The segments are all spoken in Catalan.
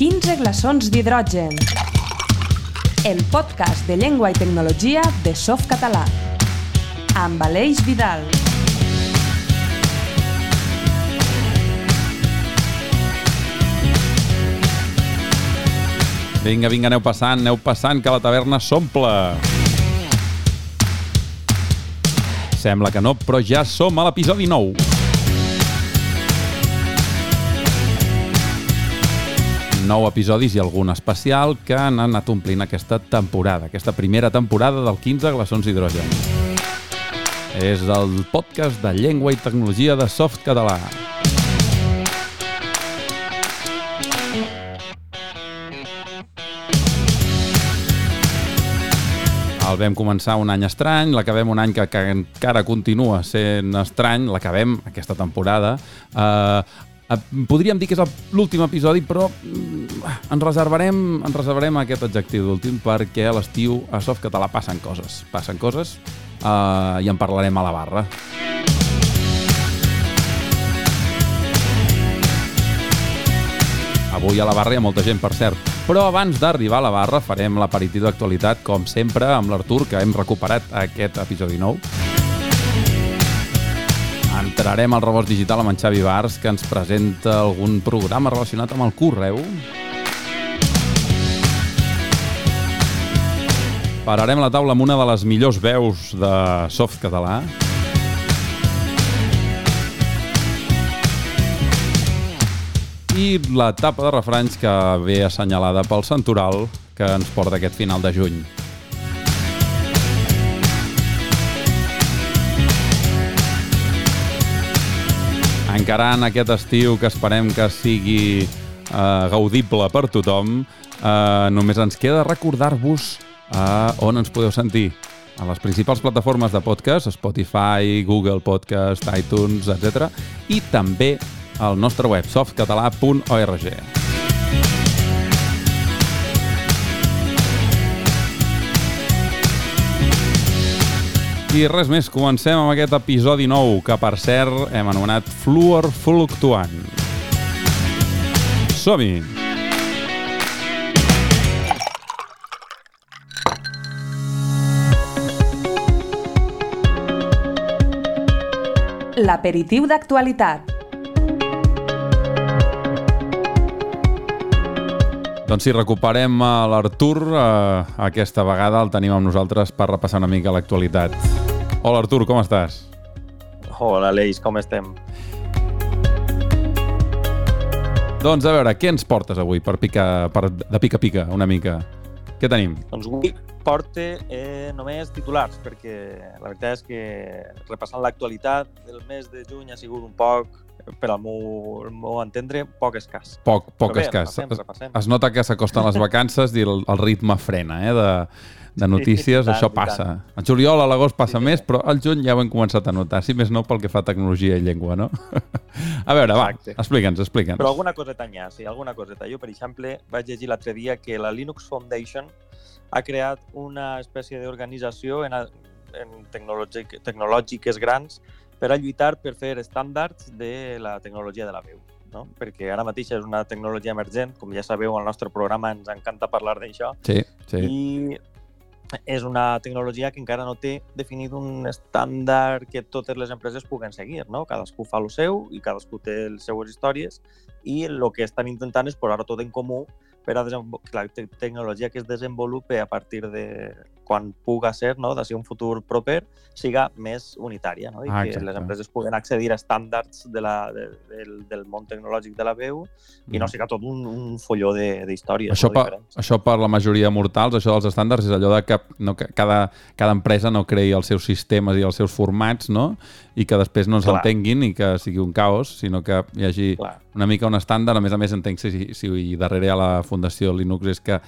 15 glaçons d'hidrogen. El podcast de llengua i tecnologia de Softcatalà. Amb Aleix Vidal. Vinga, vinga, aneu passant, aneu passant, que la taverna s'omple. Sembla que no, però ja som a l'episodi 9. Nou episodis i algun especial que han anat omplint aquesta temporada, aquesta primera temporada del 15 glaçons d'hidrogen. És el podcast de llengua i tecnologia de Soft Català. El vam començar un any estrany, l'acabem un any que, que encara continua sent estrany, l'acabem aquesta temporada. Uh, podríem dir que és l'últim episodi, però uh, ens reservarem, ens reservarem aquest adjectiu d'últim perquè a l'estiu a Softcatalà passen coses. Passen coses uh, i en parlarem a la barra. Avui a la barra hi ha molta gent, per cert. Però abans d'arribar a la barra farem l'aperitiu d'actualitat, com sempre, amb l'Artur, que hem recuperat aquest episodi nou. Entrarem al rebost digital amb en Xavi Bars, que ens presenta algun programa relacionat amb el correu. Pararem la taula amb una de les millors veus de soft català. i la tapa de refranys que ve assenyalada pel Santoral que ens porta aquest final de juny. Encarant aquest estiu que esperem que sigui eh, gaudible per tothom, eh, només ens queda recordar-vos eh, on ens podeu sentir a les principals plataformes de podcast, Spotify, Google Podcast, iTunes, etc. I també al nostre web softcatalà.org. I res més, comencem amb aquest episodi nou, que per cert hem anomenat Fluor Fluctuant. Som-hi! L'aperitiu d'actualitat. Doncs si recuperem l'Artur, eh, aquesta vegada el tenim amb nosaltres per repassar una mica l'actualitat. Hola Artur, com estàs? Hola Aleix, com estem? Doncs a veure, què ens portes avui per pica, per, de pica-pica una mica? Què tenim? Doncs avui porte eh, només titulars, perquè la veritat és que repassant l'actualitat del mes de juny ha sigut un poc, per al meu, el meu entendre, poc escàs. Poc, poc bé, escàs. repassem, Es, repassem. es nota que s'acosten les vacances i el, el ritme frena, eh, de, de notícies, i tant, això passa. El juliol, a l'agost passa Sí, sí. més, però al juny ja ho hem començat a notar, si més no pel que fa a tecnologia i llengua, no? a veure, va, explica'ns, explica'ns. Però alguna coseta n'hi ha, sí, alguna coseta. Jo, per exemple, vaig llegir l'altre dia que la Linux Foundation ha creat una espècie d'organització en, en tecnològic, tecnològiques grans per a lluitar per fer estàndards de la tecnologia de la veu. No? Perquè ara mateix és una tecnologia emergent, com ja sabeu, al nostre programa ens encanta parlar d'això, Sí, sí. i és una tecnologia que encara no té definit un estàndard que totes les empreses puguen seguir, no? Cadascú fa el seu i cadascú té les seues històries i el que estan intentant és posar tot en comú per a la te tecnologia que es desenvolupe a partir de quan puga ser, no? d'ací un futur proper, siga més unitària no? i Ah, que les empreses puguen accedir a estàndards de la, de, del, del món tecnològic de la veu i no siga tot un, un folló de- d'històries Mm. Això, no? diferents. això per la majoria de mortals, això dels estàndards, és allò de que, no, que cada, cada empresa no creï els seus sistemes i els seus formats, no? I que després no Clar. s'entenguin i que sigui un caos, sinó que hi hagi Clar. una mica un estàndard. A més a més, entenc si, si darrere hi ha la Fundació Linux és que,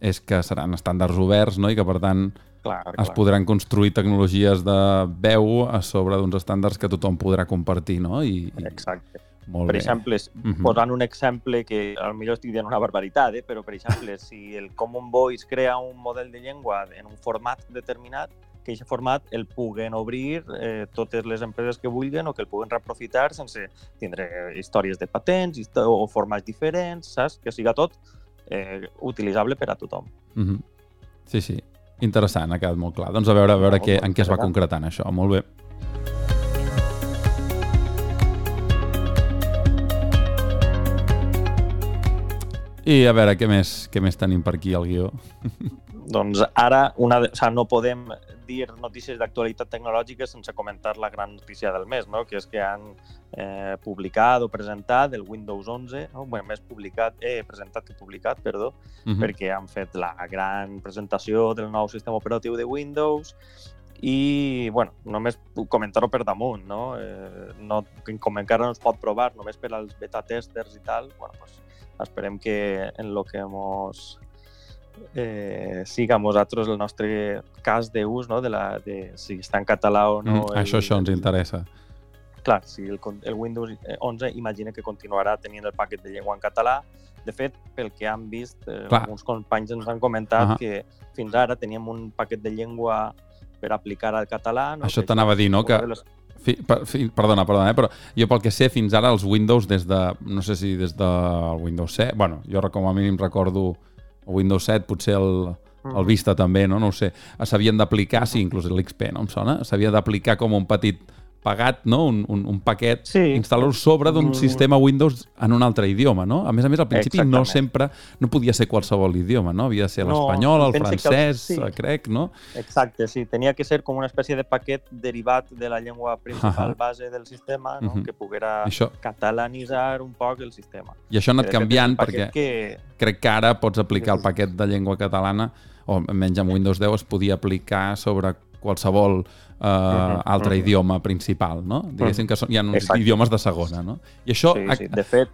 és que seran estàndards oberts, no? I que, per tant, Clar, es clar. podran construir tecnologies de veu a sobre d'uns estàndards que tothom podrà compartir, no? I, i Exacte. molt Per bé. exemple, Mhm. posant un exemple que potser estic dient una barbaritat, eh? però per exemple, si el Common Voice crea un model de llengua en un format determinat, que aquest format el puguen obrir eh, totes les empreses que vulguin o que el puguen reaprofitar sense tindre històries de patents o formats diferents, saps? Que siga tot eh, utilitzable per a tothom. Mm -hmm. Sí, sí. Interessant, ha quedat molt clar. Doncs a veure, a veure no, què, en què es va concretant això. Molt bé. I a veure, què més, què més tenim per aquí al guió? Doncs ara una o sigui, no podem dir notícies d'actualitat tecnològica sense comentar la gran notícia del mes, no? que és que han eh, publicat o presentat el Windows 11, no? bueno, més publicat, eh, presentat que publicat, perdó, uh -huh. perquè han fet la gran presentació del nou sistema operatiu de Windows i, bueno, només comentar-ho per damunt, no? Eh, no? Com encara no es pot provar, només per als beta testers i tal, bueno, pues, esperem que en lo que mos eh, siga nosaltres el nostre cas d'ús, no? de, la, de si està en català o no. Mm, el, això, això ens interessa. Clar, si el, el Windows 11 imagina que continuarà tenint el paquet de llengua en català. De fet, pel que han vist, eh, alguns companys ens han comentat uh -huh. que fins ara teníem un paquet de llengua per aplicar al català. No? Això t'anava a dir, no? Que, les... Fi, per, fi, perdona, perdona, eh? però jo pel que sé, fins ara els Windows des de, no sé si des del Windows 7, bueno, jo com a mínim recordo o Windows 7, potser el, el Vista també, no? No ho sé. S'havien d'aplicar, sí, inclús l'XP, no em sona? S'havia d'aplicar com un petit pagat, no? un, un, un paquet, sí. instal·lar-ho sobre d'un mm. sistema Windows en un altre idioma, no? A més a més, al principi Exactament. no sempre, no podia ser qualsevol idioma, no? Havia de ser l'espanyol, no, el francès, el, sí. crec, no? Exacte, sí. Tenia que ser com una espècie de paquet derivat de la llengua principal -huh. base del sistema, no? Uh -huh. que poguera això... catalanitzar un poc el sistema. I això ha anat canviant perquè que... crec que ara pots aplicar el paquet de llengua catalana o menys amb Windows 10 es podia aplicar sobre qualsevol uh, uh -huh, altre uh -huh. idioma principal, no? Diguéssim que són, hi ha uns Exacte. idiomes de segona, no? I això... Sí, sí. De fet,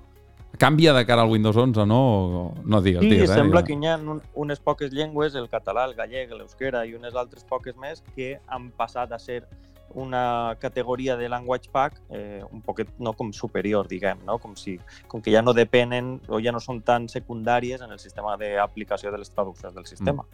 canvia de cara al Windows 11, no? No digues, sí, digues, eh? sembla que hi ha un, unes poques llengües, el català, el gallec, l'euskera i unes altres poques més, que han passat a ser una categoria de language pack eh, un poquet no com superior, diguem, no? Com, si, com que ja no depenen o ja no són tan secundàries en el sistema d'aplicació de les traduccions del sistema.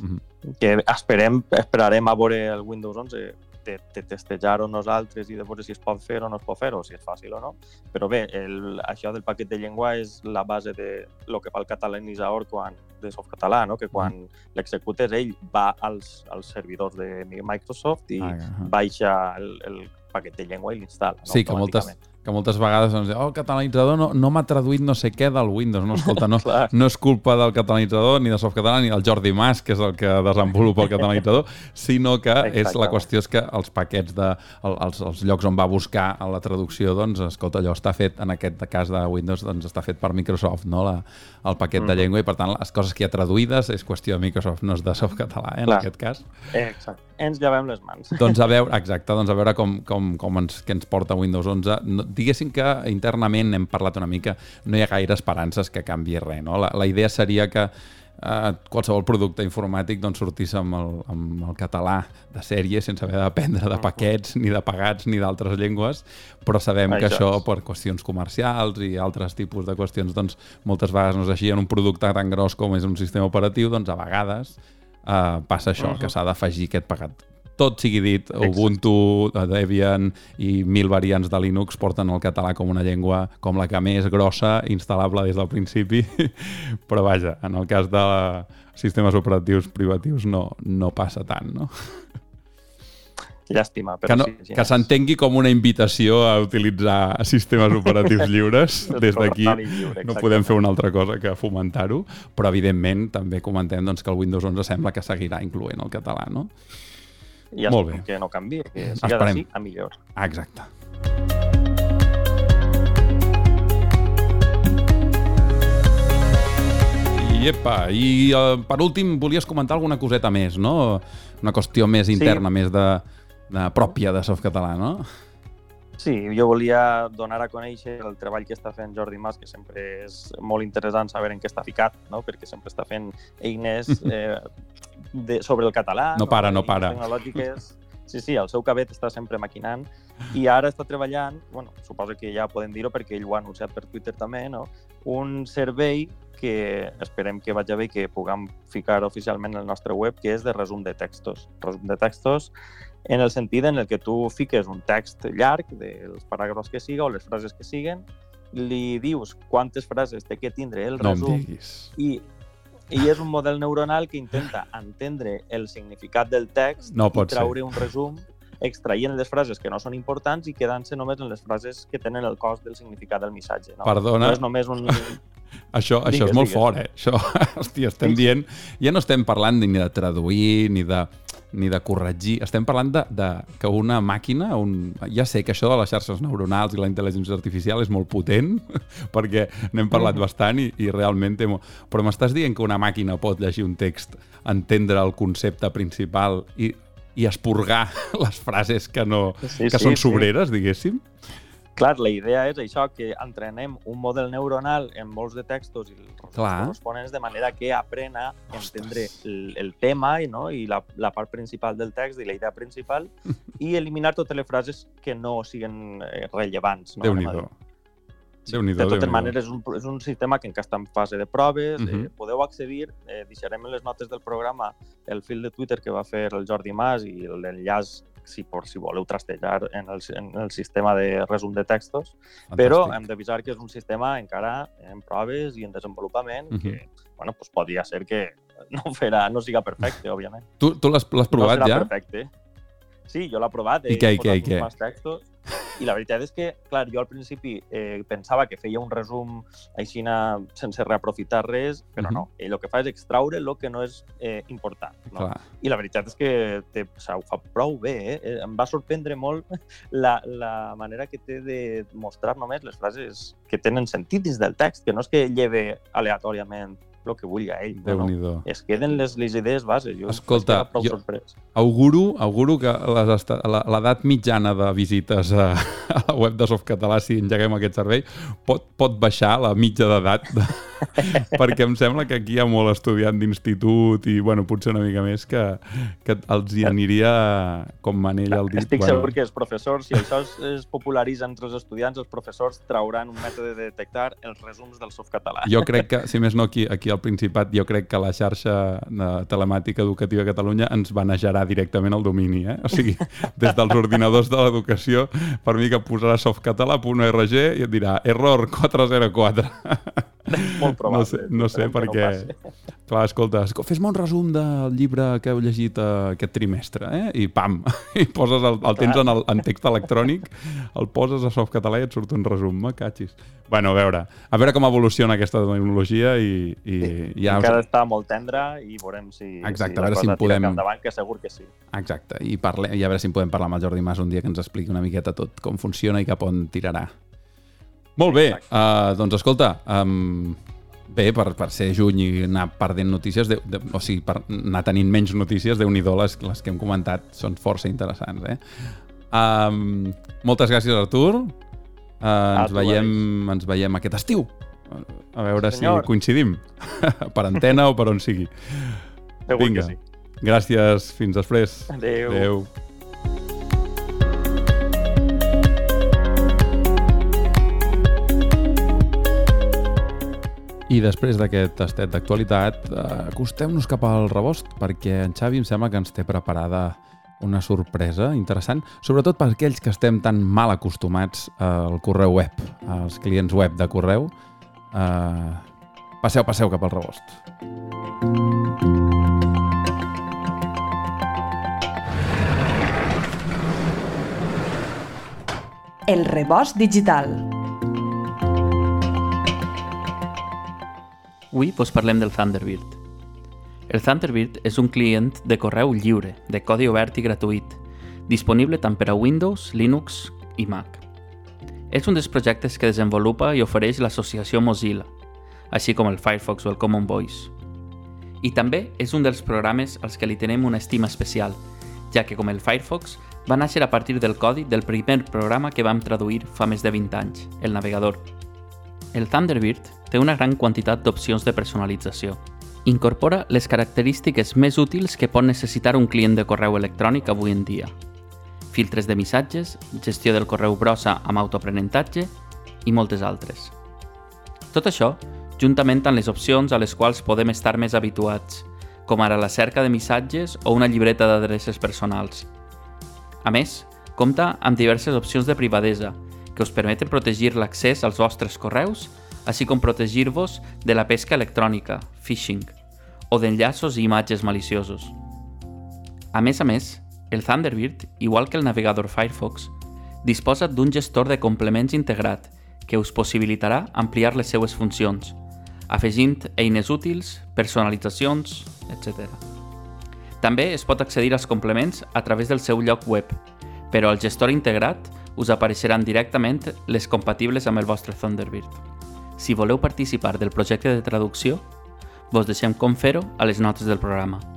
Mm -hmm. Que esperem, esperarem a veure el Windows 11 de, de testejar-ho nosaltres i de veure si es pot fer o no es pot fer, o si és fàcil o no. Però bé, el, això del paquet de llengua és la base de lo que fa el catalanitzador quan, de softcatalà, no? que quan mm. l'executes ell va als, als servidors de Microsoft i ah, baixa el, el paquet de llengua i l'instal·la. No? Sí, que moltes, que moltes vegades ens diuen, oh, el catalanitzador no, no m'ha traduït no sé què del Windows. No, escolta, no, no és culpa del catalanitzador, ni de Softcatalà, ni del Jordi Mas, que és el que desenvolupa el catalanitzador, sinó que és la qüestió és que els paquets de el, els, els llocs on va buscar la traducció, doncs, escolta, allò està fet, en aquest cas de Windows, doncs està fet per Microsoft, no? La, el paquet mm. de llengua, i per tant, les coses que hi ha traduïdes és qüestió de Microsoft, no és de Softcatalà, eh, en Clar. aquest cas. Exacte. Ens llevem les mans. Doncs a veure, exacte, doncs a veure com, com, com ens, què ens porta Windows 11. No, diguéssim que internament hem parlat una mica, no hi ha gaire esperances que canvi res. No? La, la idea seria que eh, qualsevol producte informàtic doncs, sortís amb el, amb el català de sèrie sense haver d'aprendre de paquets, ni de pagats, ni d'altres llengües, però sabem que això per qüestions comercials i altres tipus de qüestions doncs, moltes vegades no és així. En un producte tan gros com és un sistema operatiu, doncs a vegades eh, passa això, uh -huh. que s'ha d'afegir aquest pagat tot sigui dit, Exacte. Ubuntu, Debian i mil variants de Linux porten el català com una llengua com la que més grossa, instal·lable des del principi, però vaja, en el cas de sistemes operatius privatius no, no passa tant, no? Llàstima, però que no, sí. Que s'entengui com una invitació a utilitzar sistemes operatius lliures. Des d'aquí no podem fer una altra cosa que fomentar-ho, però evidentment també comentem doncs, que el Windows 11 sembla que seguirà incloent el català, no? I Molt bé. que no canvi, que siga d'ací a millor. Exacte. Epa, i uh, per últim volies comentar alguna coseta més, no? Una qüestió més interna, sí. més de, de pròpia de Softcatalà, no? Sí, jo volia donar a conèixer el treball que està fent Jordi Mas, que sempre és molt interessant saber en què està ficat, no? perquè sempre està fent eines eh, de, sobre el català. No para, no, no para. Tecnològiques. Sí, sí, el seu cabet està sempre maquinant i ara està treballant, bueno, suposo que ja podem dir-ho perquè ell ho ha anunciat per Twitter també, no? un servei que esperem que vagi bé i que puguem ficar oficialment al nostre web, que és de resum de textos. Resum de textos en el sentit en el que tu fiques un text llarg dels paràgrafs que siga o les frases que siguen li dius quantes frases té que tindre el No resum i, i és un model neuronal que intenta entendre el significat del text No i pot ser. traure un resum extraient les frases que no són importants i quedant-se només en les frases que tenen el cost del significat del missatge. No, Perdona. no és només un... Això, això Digues, és molt digues. fort, eh? Això, hòstia, estem sí. dient... Ja no estem parlant ni de traduir, ni de, ni de corregir. Estem parlant de, de que una màquina... Un... Ja sé que això de les xarxes neuronals i la intel·ligència artificial és molt potent, perquè n'hem parlat bastant i, i realment té molt... Però m'estàs dient que una màquina pot llegir un text, entendre el concepte principal i, i esporgar les frases que, no, Sí, que sí, són sí. sobreres, diguéssim? Clar, la idea és això, que entrenem un model neuronal en molts de textos i els corresponents de manera que aprèn a entendre el, el tema i, no? i la, la part principal del text i la idea principal i eliminar totes les frases que no siguen eh, rellevants. No? Déu-n'hi-do. Déu-n'hi-do, De totes Déu-n'hi-do. maneres, és un, és un sistema que encara està en fase de proves. Mhm. eh, podeu accedir, eh, deixarem en les notes del programa el fil de Twitter que va fer el Jordi Mas i l'enllaç si, por si voleu trastejar en el, en el sistema de resum de textos, però Fantàstic. hem d'avisar que és un sistema encara en proves i en desenvolupament Mhm. que, bueno, pues podria ser que no, farà, no siga perfecte, òbviament. Tu, tu l'has provat no ja? perfecte. Sí, jo l'he provat. I què, i què, i què? textos. I la veritat és que, clar, jo al principi eh, pensava que feia un resum així sense reaprofitar res, però no. Ell el que fa és extraure el que no és eh, important. No? Clar. I la veritat és que té, o sigui, ho fa prou bé. Eh? Eh, Em va sorprendre molt la, la manera que té de mostrar només les frases que tenen sentit dins del text, que no és que lleve aleatòriament el que vulgui ell. No, no. Déu-n'hi-do. Es queden les, les idees base. Jo Escolta, jo- sorprès. Auguro, auguro que l'edat mitjana de visites a, a la web de Softcatalà, si engeguem aquest servei, pot, pot baixar la mitja d'edat, de... perquè em sembla que aquí hi ha molt estudiant d'institut i, bueno, potser una mica més, que, que els hi aniria com manell al dit. Estic bueno, segur que els professors, si això es, es popularitza entre els estudiants, els professors trauran un mètode de detectar els resums del softcatalà. Jo crec que, si més no, aquí, aquí al Principat, jo crec que la xarxa de telemàtica educativa a Catalunya ens banejarà directament el domini, eh? O sigui, des dels ordinadors de l'educació, per mi que posarà softcatalà.org i et dirà error 404. Molt probable. No sé, no sé perquè... passi. Clar, escolta, esco- fes-me un resum del llibre que heu llegit eh, aquest trimestre, eh? I pam, i poses el, el tens en, el, en text electrònic, el poses a softcatalà i et surt un resum, me catxis. Bueno, a veure, a veure com evoluciona aquesta tecnologia i, i ja... Encara està molt tendre i veurem si, Exacte, si a la veure si cosa en podem- endavant, que segur que sí. Exacte, i, parle, i a veure si en podem parlar amb el Jordi Mas un dia que ens expliqui una miqueta tot com funciona i cap on tirarà. Molt bé, uh, doncs escolta, um, bé, per, per ser juny i anar perdent notícies, de, de, o sigui, per anar tenint menys notícies, déu nhi les, les que hem comentat són força interessants, eh? Um, moltes gràcies, Artur. Uh, ens, veiem, ens veiem aquest estiu. A veure Sí, senyor. si coincidim. per antena o per on sigui. Segur Vinga. que sí. Gràcies, fins després. Adéu. Adéu. I després d'aquest tastet d'actualitat, eh, acostem-nos cap al rebost, perquè en Xavi em sembla que ens té preparada una sorpresa interessant, sobretot per aquells que estem tan mal acostumats al correu web, als clients web de correu. Eh, passeu, passeu cap al rebost. El rebost digital. Avui vos parlem del Thunderbird. El Thunderbird és un client de correu lliure, de codi obert i gratuït, disponible tant per a Windows, Linux i Mac. És un dels projectes que desenvolupa i ofereix l'associació Mozilla, així com el Firefox o el Common Voice. I també és un dels programes als que li tenem una estima especial, ja que com el Firefox va néixer a partir del codi del primer programa que vam traduir fa més de 20 anys, el navegador. El Thunderbird té una gran quantitat d'opcions de personalització. Incorpora les característiques més útils que pot necessitar un client de correu electrònic avui en dia. Filtres de missatges, gestió del correu brossa amb autoaprenentatge i moltes altres. Tot això, juntament amb les opcions a les quals podem estar més habituats, com ara la cerca de missatges o una llibreta d'adreces personals. A més, compta amb diverses opcions de privadesa, que us permeten protegir l'accés als vostres correus, així com protegir-vos de la pesca electrònica, phishing, o d'enllaços i imatges maliciosos. A més a més, el Thunderbird, igual que el navegador Firefox, disposa d'un gestor de complements integrat que us possibilitarà ampliar les seues funcions, afegint eines útils, personalitzacions, etc. També es pot accedir als complements a través del seu lloc web, però al gestor integrat us apareixeran directament les compatibles amb el vostre Thunderbird. Si voleu participar del projecte de traducció, vos deixem com fer-ho a les notes del programa.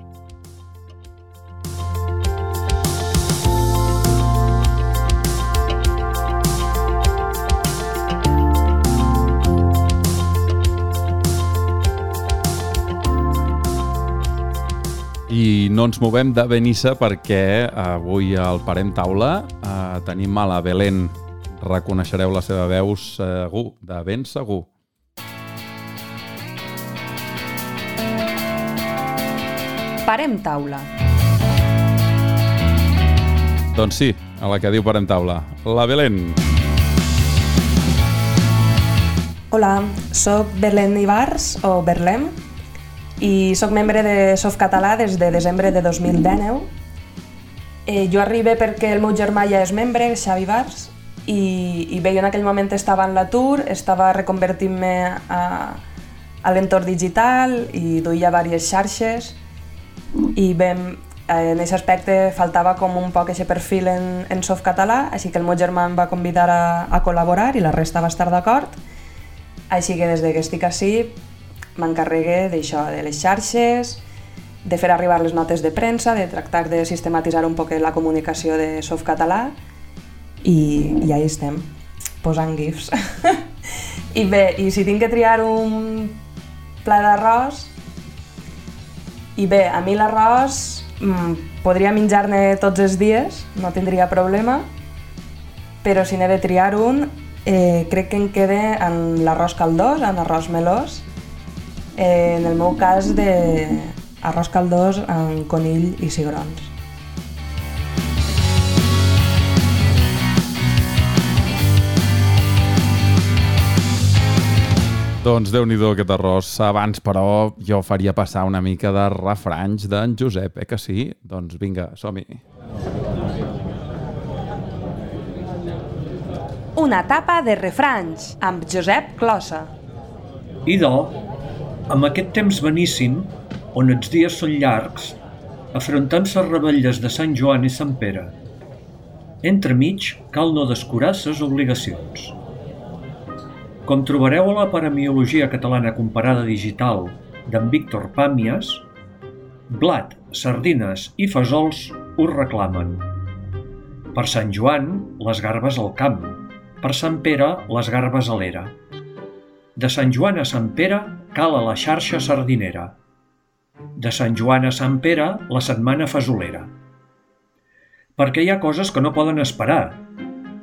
No ens movem de Benissa perquè avui al Parem Taula eh, tenim a la Belén. Reconeixereu la seva veu segur, de ben segur. Parem taula. Doncs sí, a la que diu Parem Taula. La Belén. Hola, sóc Belén Ibars, o Berlem, i sóc membre de Softcatalà des de desembre de 2019. Eh, jo arribe perquè el meu germà ja és membre, Xavi Bars, i, i bé, jo en aquell moment estava en l'atur, estava reconvertint-me a, a l'entorn digital i duia diverses xarxes i bé, en aquest aspecte faltava com un poc aquest perfil en, en softcatalà, així que el meu germà em va convidar a, a col·laborar i la resta va estar d'acord. Així que des de que estic així m'encarregué d'això, de les xarxes, de fer arribar les notes de premsa, de tractar de sistematitzar un poc la comunicació de softcatalà i, i ahí estem, posant gifs. I bé, i si tinc que triar un pla d'arròs, i bé, a mi l'arròs mm, podria menjar-ne tots els dies, no tindria problema, però si n'he de triar un, eh, crec que em quede en l'arròs caldós, en arròs melós, eh, en el meu cas de arròs caldós amb conill i cigrons. Doncs déu nhi aquest arròs. Abans, però, jo faria passar una mica de refranys d'en Josep, eh que sí? Doncs vinga, som-hi. Una tapa de refranys amb Josep Closa. Idò, amb aquest temps beníssim, on els dies són llargs, afrontant les rebelles de Sant Joan i Sant Pere. Entremig, cal no descurar ses obligacions. Com trobareu a la Paramiologia Catalana Comparada Digital d'en Víctor Pàmies, blat, sardines i fesols us reclamen. Per Sant Joan, les garbes al camp. Per Sant Pere, les garbes a l'era. De Sant Joan a Sant Pere, cal a la xarxa sardinera. De Sant Joan a Sant Pere, la setmana fesolera. Perquè hi ha coses que no poden esperar,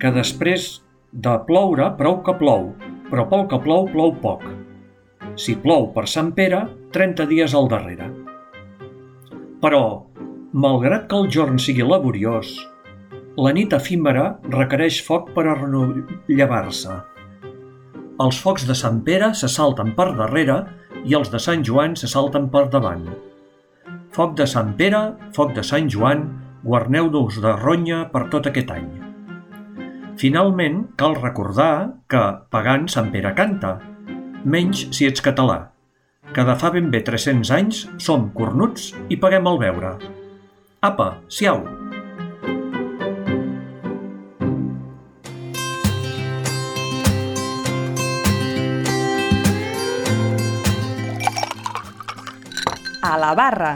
que després de ploure, prou que plou, però pel que plou, plou poc. Si plou per Sant Pere, 30 dies al darrere. Però, malgrat que el jorn sigui laboriós, la nit efímera requereix foc per a rellevar-se. Els focs de Sant Pere se salten per darrere i els de Sant Joan se salten per davant. Foc de Sant Pere, foc de Sant Joan, guarneu-nos de ronya per tot aquest any. Finalment, cal recordar que, pagant, Sant Pere canta, menys si ets català, que de fa ben bé 300 anys som cornuts i paguem el beure. Apa, siau! A la barra.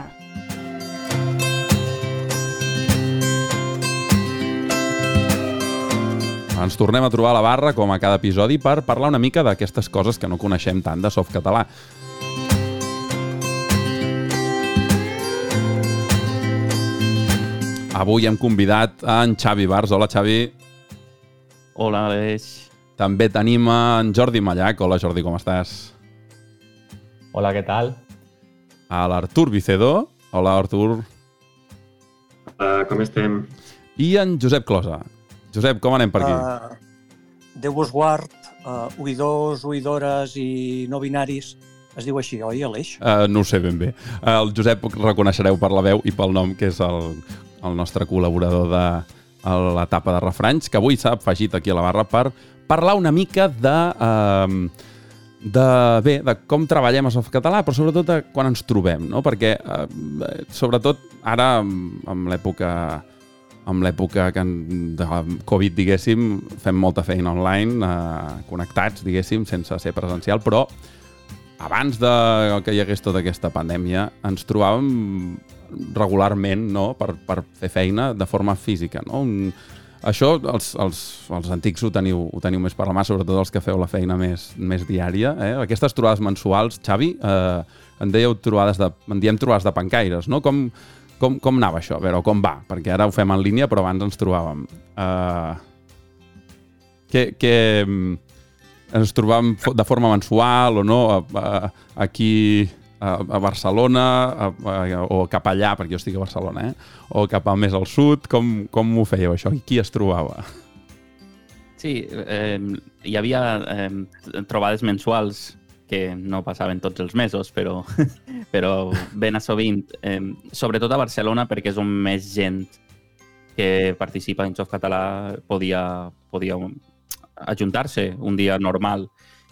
Ens tornem a trobar a la barra, com a cada episodi, per parlar una mica d'aquestes coses que no coneixem tant de softcatalà. Avui hem convidat en Xavi Bars. Hola, Xavi. Hola, Aleix. També tenim en Jordi Mallac. Hola, Jordi, com estàs? Hola, ¿qué tal? A l'Artur Vicedo. Hola, Artur. Uh, com estem? I en Josep Closa. Josep, com anem per aquí? Uh, Déu vos guard, uh, oïdors, oïdores i no binaris, es diu així, oi, Aleix? Uh, no ho sé ben bé. Uh, el Josep reconeixereu per la veu i pel nom, que és el, el nostre col·laborador de l'etapa de refranys, que avui s'ha afegit aquí a la barra per parlar una mica de... Uh, de, bé, de com treballem a Softcatalà, però sobretot de quan ens trobem, no? Perquè, eh, sobretot, ara, amb l'època amb l'època de Covid, diguéssim, fem molta feina online, eh, connectats, diguéssim, sense ser presencial, però abans de que hi hagués tota aquesta pandèmia, ens trobàvem regularment no? per, per fer feina de forma física. No? Un, això els, els, els antics ho teniu, ho teniu més per la mà, sobretot els que feu la feina més, més diària. Eh? Aquestes trobades mensuals, Xavi, eh, en dèieu trobades de, en diem trobades de pancaires, no? Com, com, com anava això? A veure, com va? Perquè ara ho fem en línia, però abans ens trobàvem. Uh, que, que ens trobàvem de forma mensual o no? A, a, aquí a, a Barcelona a, a, o cap allà, perquè jo estic a Barcelona, eh? o cap al més al sud, com, com ho fèieu això? Qui es trobava? Sí, eh, hi havia eh, trobades mensuals que no passaven tots els mesos, però, però ben a sovint, eh, sobretot a Barcelona, perquè és on més gent que participa en Soft Català podia, podia ajuntar-se un dia normal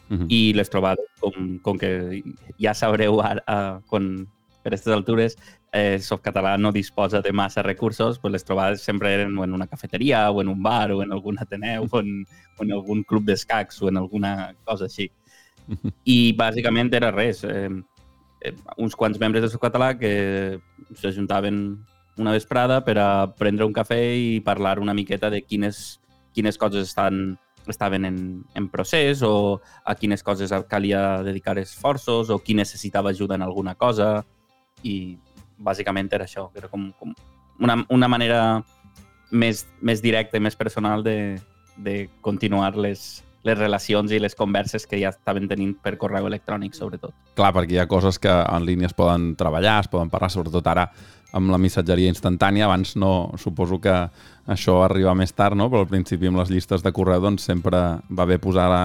uh -huh. i les trobades, com, com que ja sabreu ara, uh, quan, per aquestes altures, eh, Softcatalà no disposa de massa recursos, pues les trobades sempre eren o en una cafeteria, o en un bar, o en algun ateneu, o en, o en algun club d'escacs, o en alguna cosa així. I bàsicament era res. Eh, eh, uns quants membres de Softcatalà que s'ajuntaven una vesprada per a prendre un cafè i parlar una miqueta de quines, quines coses estan, estaven en, en procés o a quines coses calia dedicar esforços o qui necessitava ajuda en alguna cosa i bàsicament era això, era com, com una, una manera més, més directa i més personal de, de continuar les, les relacions i les converses que ja estaven tenint per correu electrònic, sobretot. Clar, perquè hi ha coses que en línia es poden treballar, es poden parlar, sobretot ara amb la missatgeria instantània. Abans no, suposo que això arriba més tard, no? però al principi amb les llistes de correu doncs, sempre va bé posar a,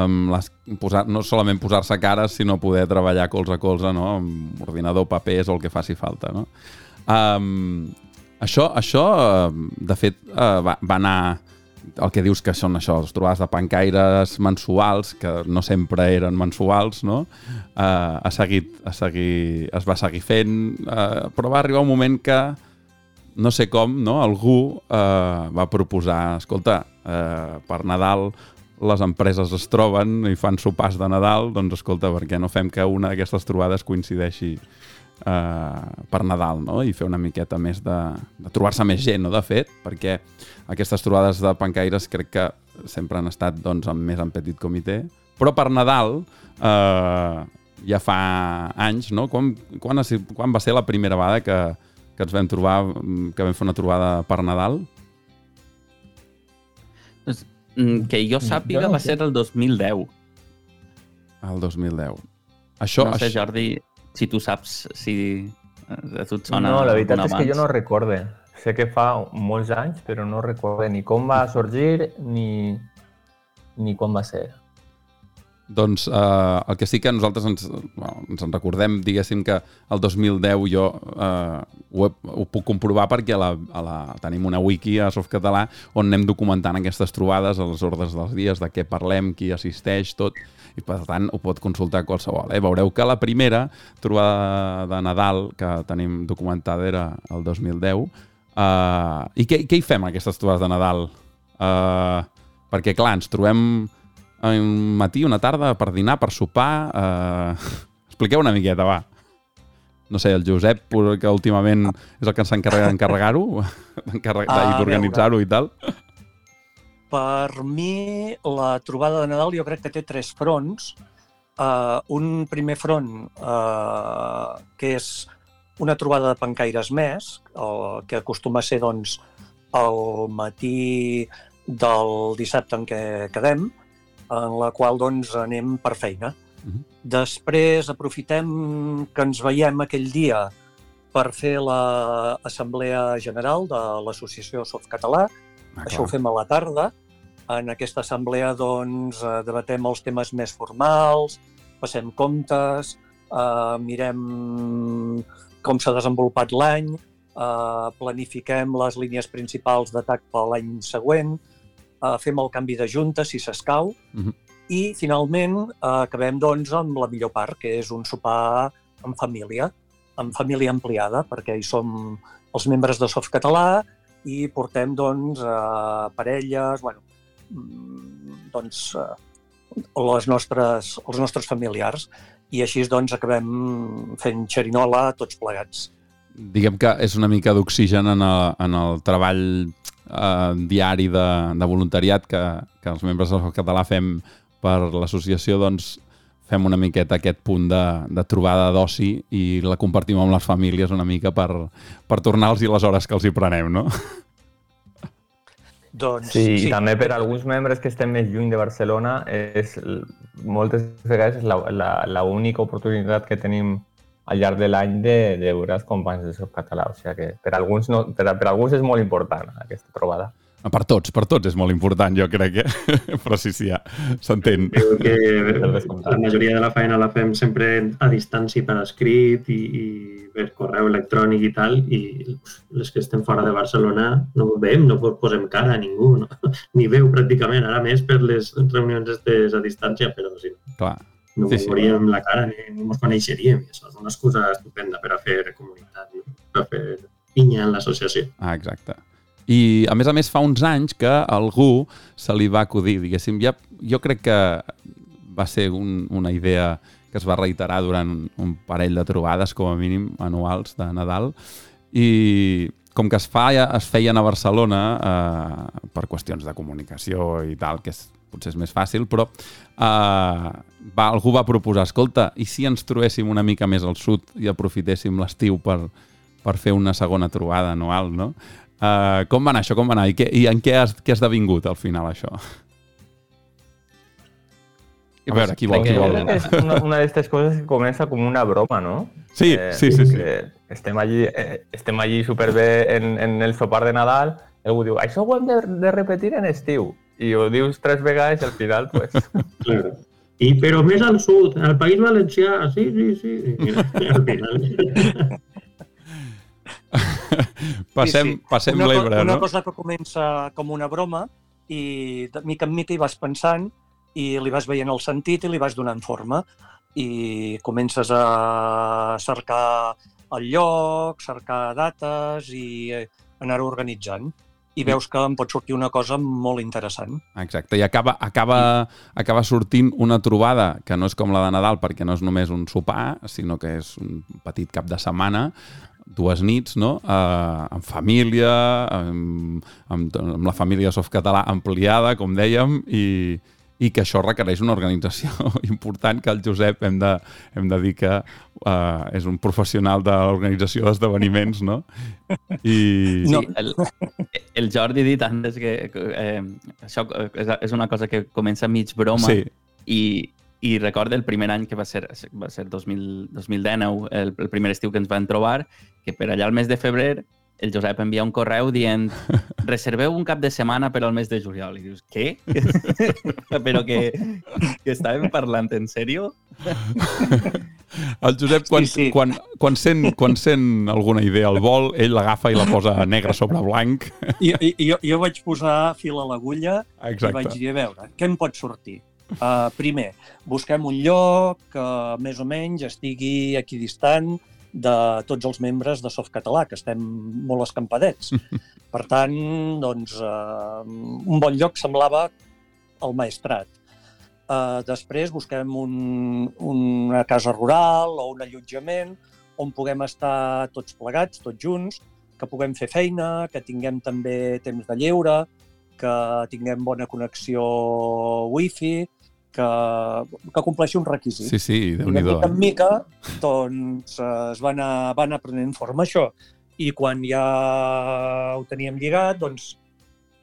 amb les, posar, no solament posar-se cares, sinó poder treballar colze a colze, no? amb ordinador, papers o el que faci falta. No? Um, això, això, de fet, uh, va, va anar el que dius que són això, les trobades de pancaires mensuals, que no sempre eren mensuals, no? Uh, ha seguit, ha seguit, es va seguir fent, uh, però va arribar un moment que, no sé com, no? algú uh, va proposar, escolta, uh, per Nadal les empreses es troben i fan sopars de Nadal, doncs escolta, per què no fem que una d'aquestes trobades coincideixi eh, per Nadal, no? I fer una miqueta més de, de trobar-se més gent, no? De fet, perquè aquestes trobades de pancaires crec que sempre han estat doncs, amb més en petit comitè, però per Nadal eh, ja fa anys, no? Quan, quan, quan va ser la primera vegada que, que ens vam trobar, que vam fer una trobada per Nadal? Mm, que jo sàpiga no va ser el 2010. El 2010. Això, no sé, això... Jordi, si tu saps si a tu et sona No, la veritat és abans. que jo no recorde. Sé que fa molts anys, però no recorde ni com va sorgir ni, ni quan va ser. Doncs eh, el que sí que nosaltres ens, bueno, ens en recordem, diguéssim que el 2010 jo eh, ho, he, ho puc comprovar perquè a la, a la, tenim una wiki a Softcatalà on anem documentant aquestes trobades, els ordres dels dies, de què parlem, qui assisteix, tot, i per tant ho pot consultar qualsevol. Eh? Veureu que la primera trobada de Nadal que tenim documentada era el 2010. Eh, I què, què hi fem aquestes trobades de Nadal? Eh, perquè clar, ens trobem un matí, una tarda, per dinar, per sopar... Eh... Expliqueu una miqueta, va. No sé, el Josep, que últimament és el que ens encarrega d'encarregar-ho, d'organitzar-ho i tal. Per mi, la trobada de Nadal jo crec que té tres fronts. Uh, un primer front, uh, que és una trobada de pancaires més, uh, que acostuma a ser doncs, el matí del dissabte en què quedem, en la qual doncs, anem per feina. Uh -huh. Després aprofitem que ens veiem aquell dia per fer l'assemblea general de l'associació Softcatalà. Ah, Això ho fem a la tarda En aquesta assemblea doncs, eh, debatem els temes més formals, passem comptes, eh, mirem com s'ha desenvolupat l'any, eh, planifiquem les línies principals d'atac per l'any següent, eh, fem el canvi de junta si s'escau Mhm. i finalment eh, acabem doncs, amb la millor part, que és un sopar en família, en família ampliada, perquè hi som els membres de Softcatalà i portem doncs, eh, parelles, bueno, mm, doncs, eh, les nostres, els nostres familiars i així doncs acabem fent xerinola tots plegats. Diguem que és una mica d'oxigen en, el, en el treball eh, diari de, de voluntariat que, que els membres del català fem per l'associació, doncs fem una miqueta aquest punt de, de trobada d'oci i la compartim amb les famílies una mica per, per tornar-los les hores que els hi prenem, no? Doncs, Sí, i també per alguns membres que estem més lluny de Barcelona, és, moltes vegades és la- la- l'única oportunitat que tenim al llarg de l'any de, de veure els companys de Softcatalà. O sigui que per alguns, no, per, per alguns és molt important aquesta trobada. Per tots, per tots és molt important, jo crec, eh? però sí, sí, ja s'entén. Que la majoria de la feina la fem sempre a distància per escrit i, i per correu electrònic i tal, i les que estem fora de Barcelona no ho veiem, no posem cara a ningú, no? ni veu pràcticament, ara més per les reunions estes a distància, però sí, Clar. No Sí, sí, veuríem la cara ni, ni ens coneixeríem, i això és una excusa estupenda per a fer comunitat, no? per a fer pinya en l'associació. Ah, exacte. I, a més a més, fa uns anys que algú se li va acudir, diguéssim, ja, jo crec que va ser un, una idea que es va reiterar durant un, un parell de trobades, com a mínim, anuals de Nadal, i com que es, fa, es feien a Barcelona eh, per qüestions de comunicació i tal, que és, potser és més fàcil, però eh, va, algú va proposar, escolta, i si ens trobéssim una mica més al sud i aprofitéssim l'estiu per, per fer una segona trobada anual, no? Uh, com va anar això? Com va anar? I, què, i en què has, què ha esdevingut al final això? A veure, qui vol, qui vol. és una, una d'aquestes coses que comença com una broma, no? Sí, sí, sí, sí. que Estem allí, eh, estem allí superbé en, en el sopar de Nadal, algú diu, això ho hem de, de repetir en estiu. I ho dius tres vegades i al final, pues, Claro. I, però més al sud, al País Valencià, sí, sí, sí. I mira, al final... Passem, Sí, sí. passem una, l'Ebre, una no? cosa que comença com una broma i de mica en mica hi vas pensant i li vas veient el sentit i li vas donant forma i comences a cercar el lloc, cercar dates i anar-ho organitzant i veus que en pot sortir una cosa molt interessant. Exacte, i acaba, acaba, acaba sortint una trobada que no és com la de Nadal perquè no és només un sopar, sinó que és un petit cap de setmana, dues nits, no? Uh, en família, amb, amb, amb la família softcatalà ampliada, com dèiem, i, i que això requereix una organització important que el Josep hem de, hem de dir que uh, és un professional de l'organització d'esdeveniments, no? I... No. Sí, el, el Jordi ha dit antes que eh, això és, és una cosa que comença mig broma Sí, i, i recorda el primer any que va ser, va ser 2000, 2019, el, el primer estiu que ens vam trobar, que per allà al mes de febrer el Josep envia un correu dient reserveu un cap de setmana per al mes de juliol. I dius, què? Però que, que estàvem parlant en sèrio? El Josep, quan, Sí, sí. Quan, quan, sent, quan sent alguna idea al vol, ell l'agafa i la posa negre sobre blanc. I, i, jo, jo vaig posar fil a l'agulla i vaig dir, a veure, què em pot sortir? Uh, primer, busquem un lloc que més o menys estigui equidistant de tots els membres de Softcatalà, que estem molt escampadets. Per tant, doncs, uh, un bon lloc semblava el Maestrat. Uh, després busquem un, una casa rural o un allotjament on puguem estar tots plegats, tots junts, que puguem fer feina, que tinguem també temps de lleure, que tinguem bona connexió wifi, que, que compleixi un requisit. Sí, sí, I de déu-n'hi-do. mica en mica doncs, eh, es va anar, va anar prenent forma això. I quan ja ho teníem lligat, doncs,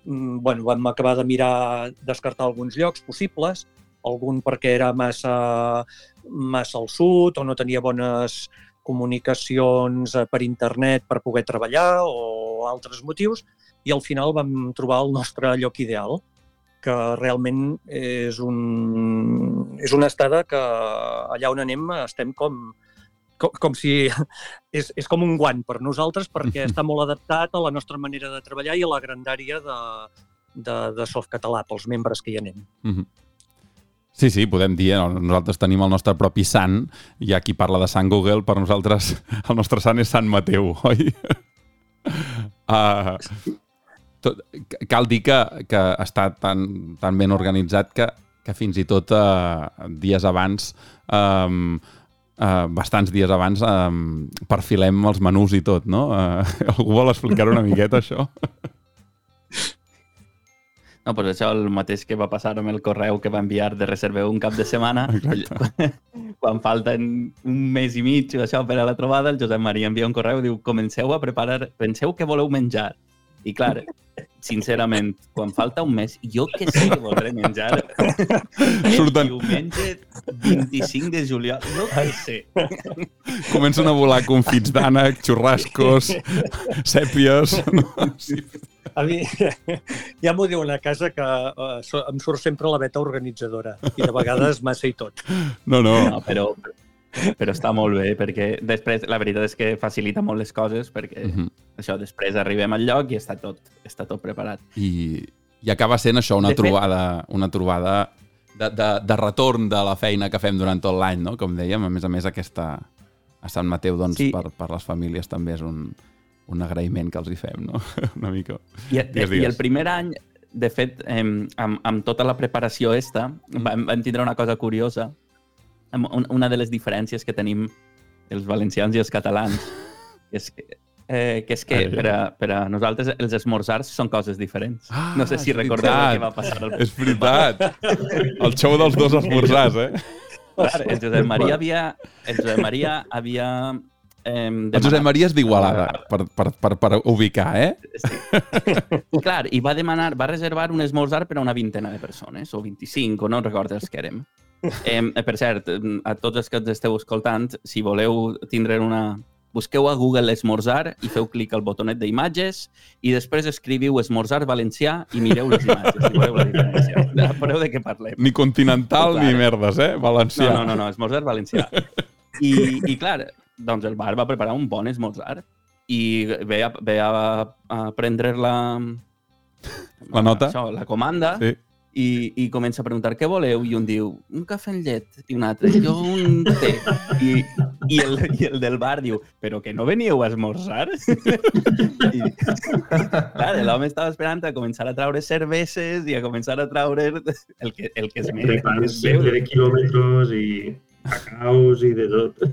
mm, bueno, vam acabar de mirar, descartar alguns llocs possibles, algun perquè era massa, massa al sud o no tenia bones comunicacions eh, per internet per poder treballar o altres motius, i al final vam trobar el nostre lloc ideal, que realment és, un, és una estada que allà on anem estem com, com, com si és, és com un guant per nosaltres perquè està molt adaptat a la nostra manera de treballar i a la grandària de, de, de Softcatalà pels membres que hi anem. Mm -hmm. Sí, sí, podem dir, eh? nosaltres tenim el nostre propi sant, hi ha qui parla de Sant Google, per nosaltres el nostre sant és Sant Mateu, oi? Uh, tot, cal dir que, que està tan, tan ben organitzat que, que fins i tot uh, dies abans um, uh, bastants dies abans um, perfilem els menús i tot, no? Uh, algú vol explicar una miqueta això? No, doncs això el mateix que va passar amb el correu que va enviar de reserveu un cap de setmana. Exacte. Quan falten un mes i mig això per a la trobada, el Josep Maria envia un correu i diu comenceu a preparar, penseu que voleu menjar. I clar, sincerament, quan falta un mes, jo que sé que voldré menjar. Surten... Diumenge 25 de juliol, no que sé. Comencen a volar confits d'ànec, xurrascos, sèpies... No? Sí. A mi ja m'ho diuen a casa que uh, em surt sempre la beta organitzadora i de vegades massa i tot. No, no. no però, però està molt bé perquè després la veritat és que facilita molt les coses perquè uh -huh. això després arribem al lloc i està tot, està tot preparat. I, i acaba sent això una de trobada, fet... una trobada de, de, de retorn de la feina que fem durant tot l'any, no? Com dèiem, a més a més aquesta a Sant Mateu doncs, sí. per, per les famílies també és un, un agraïment que els hi fem, no? Una mica. I, digues, digues. I el primer any, de fet, eh, amb, amb tota la preparació esta, vam, vam tindre una cosa curiosa. Una de les diferències que tenim els valencians i els catalans, que és que, eh, que, és que per, a, per a nosaltres els esmorzars són coses diferents. Ah, no sé si recordeu què va passar. El... És veritat. El xou dels dos esmorzars, eh? Clar, el Josep Maria havia, el Josep Maria havia Eh, el Josep Maria és d'Igualada, per, per, per, per ubicar, eh? Sí. Clar, i va demanar, va reservar un esmorzar per a una vintena de persones, o 25, o no recordo els que érem. Eh, per cert, a tots els que ens esteu escoltant, si voleu tindre una... Busqueu a Google esmorzar i feu clic al botonet d'imatges i després escriviu esmorzar valencià i mireu les imatges i veureu la diferència. Veureu de què parlem. Ni continental ni merdes, eh? Valencià. No, no, no, no esmorzar valencià. I, I clar, doncs el bar va preparar un bon esmorzar i ve a, ve a, a prendre la... La nota? Això, la comanda. Sí. I, i comença a preguntar què voleu i un diu, un cafè amb llet i un altre, jo un té i, i, el, i el del bar diu però que no veníeu a esmorzar? I, clar, l'home estava esperant a començar a traure cerveses i a començar a traure el que, el que es més. de quilòmetres i cacaus i de tot.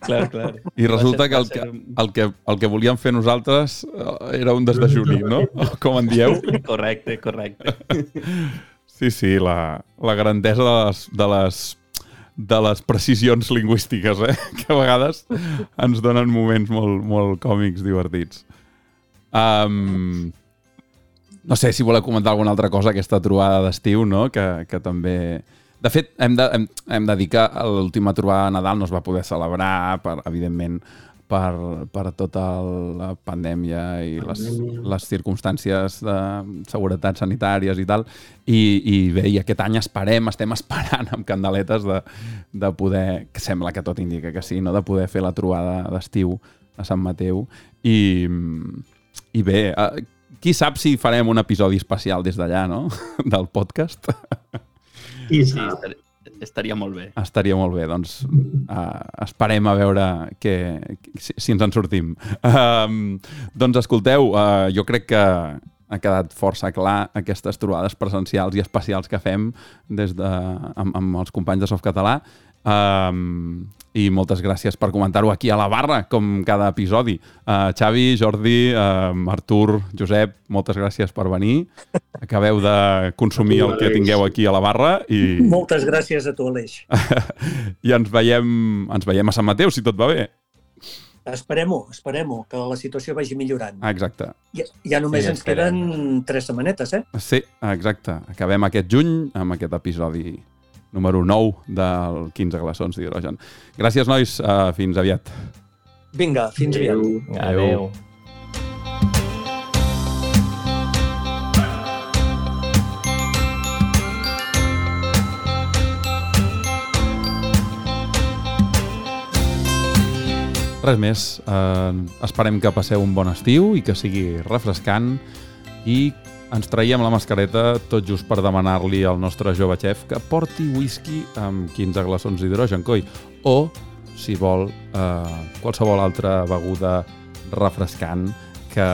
Clar, clar. I resulta que el, que el, que el que volíem fer nosaltres eh, era un desdejuni, no? Com en dieu? Correcte, correcte. Sí, sí, la, la grandesa de les, de les de les precisions lingüístiques, eh? que a vegades ens donen moments molt, molt còmics divertits. Um, no sé si voleu comentar alguna altra cosa aquesta trobada d'estiu, no? que, que també de fet, hem de, hem, hem de dir que l'última trobada de Nadal no es va poder celebrar, per, evidentment, per, per tota la pandèmia i les, les circumstàncies de seguretat sanitàries i tal. I, i bé, i aquest any esperem, estem esperant amb candeletes de, de poder, que sembla que tot indica que sí, no? de poder fer la trobada d'estiu a Sant Mateu. I, i bé, eh, qui sap si farem un episodi especial des d'allà, no? Del podcast. I sí, estaria molt bé. Estaria molt bé, doncs uh, esperem a veure que, si, si ens en sortim. Uh, doncs escolteu, uh, jo crec que ha quedat força clar aquestes trobades presencials i especials que fem des de, amb, amb els companys de Softcatalà. Um, i moltes gràcies per comentar-ho aquí a la barra, com cada episodi. Uh, Xavi, Jordi, uh, Artur, Josep, moltes gràcies per venir. Acabeu de consumir el que tingueu aquí a la barra. i Moltes gràcies a tu, Aleix. I ens veiem, ens veiem a Sant Mateu, si tot va bé. Esperem-ho, esperem-ho, que la situació vagi millorant. Ah, exacte. Ja, ja només sí, ens queden tres setmanetes, eh? Sí, exacte. Acabem aquest juny amb aquest episodi número 9 del 15 glaçons d'hidrogen. Gràcies, nois. Uh, fins aviat. Vinga, fins aviat. Adéu. Adéu. Res més. Eh, uh, esperem que passeu un bon estiu i que sigui refrescant i ens traiem la mascareta tot just per demanar-li al nostre jove xef que porti whisky amb 15 glaçons d'hidrogen, coi. O, si vol, eh, qualsevol altra beguda refrescant que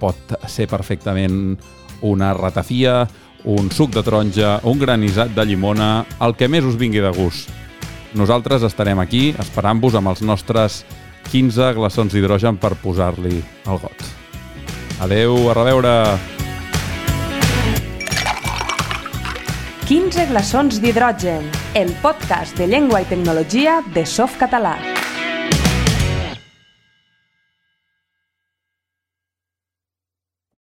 pot ser perfectament una ratafia, un suc de taronja, un granissat de llimona, el que més us vingui de gust. Nosaltres estarem aquí esperant-vos amb els nostres 15 glaçons d'hidrogen per posar-li al got. Adeu, a reveure! 15 glaçons d'hidrogen, el podcast de llengua i tecnologia de Softcatalà.